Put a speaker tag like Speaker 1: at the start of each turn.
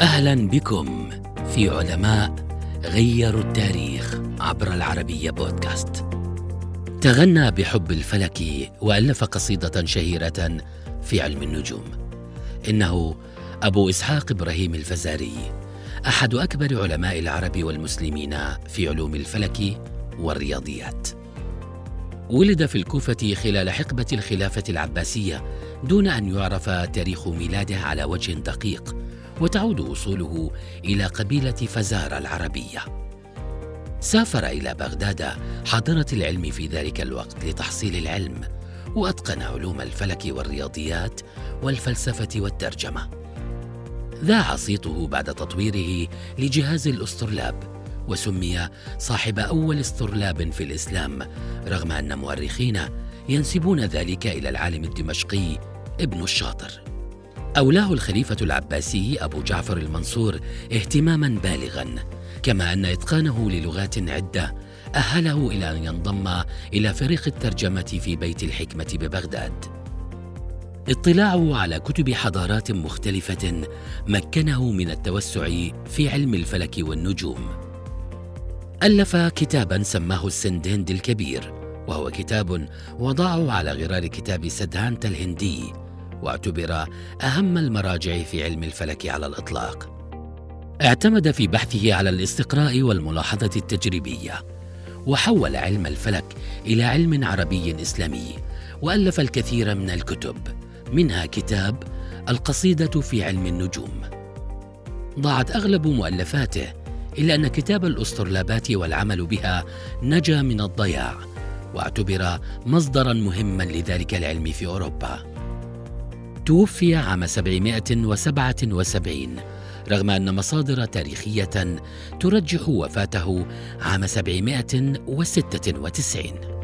Speaker 1: أهلا بكم في علماء غيروا التاريخ عبر العربية بودكاست. تغنى بحب الفلك وألف قصيدة شهيرة في علم النجوم. إنه أبو إسحاق إبراهيم الفزاري أحد أكبر علماء العرب والمسلمين في علوم الفلك والرياضيات. ولد في الكوفة خلال حقبة الخلافة العباسية دون أن يعرف تاريخ ميلاده على وجه دقيق وتعود اصوله إلى قبيلة فزارة العربية. سافر إلى بغداد حاضرة العلم في ذلك الوقت لتحصيل العلم وأتقن علوم الفلك والرياضيات والفلسفة والترجمة. ذاع صيته بعد تطويره لجهاز الاسطرلاب وسمي صاحب أول اسطرلاب في الإسلام رغم أن مؤرخين ينسبون ذلك إلى العالم الدمشقي ابن الشاطر. أولاه الخليفة العباسي أبو جعفر المنصور اهتماما بالغا كما أن إتقانه للغات عدة أهله إلى أن ينضم إلى فريق الترجمة في بيت الحكمة ببغداد. اطلاعه على كتب حضارات مختلفة مكنه من التوسع في علم الفلك والنجوم. ألف كتابا سماه السندهند الكبير وهو كتاب وضعه على غرار كتاب سدهانت الهندي واعتبر أهم المراجع في علم الفلك على الإطلاق. اعتمد في بحثه على الاستقراء والملاحظة التجريبية وحول علم الفلك إلى علم عربي إسلامي وألف الكثير من الكتب منها كتاب القصيدة في علم النجوم. ضاعت أغلب مؤلفاته إلا أن كتاب الاسطرلابات والعمل بها نجا من الضياع واعتبر مصدرا مهما لذلك العلم في أوروبا. توفي عام 777 رغم أن مصادر تاريخية ترجح وفاته عام 796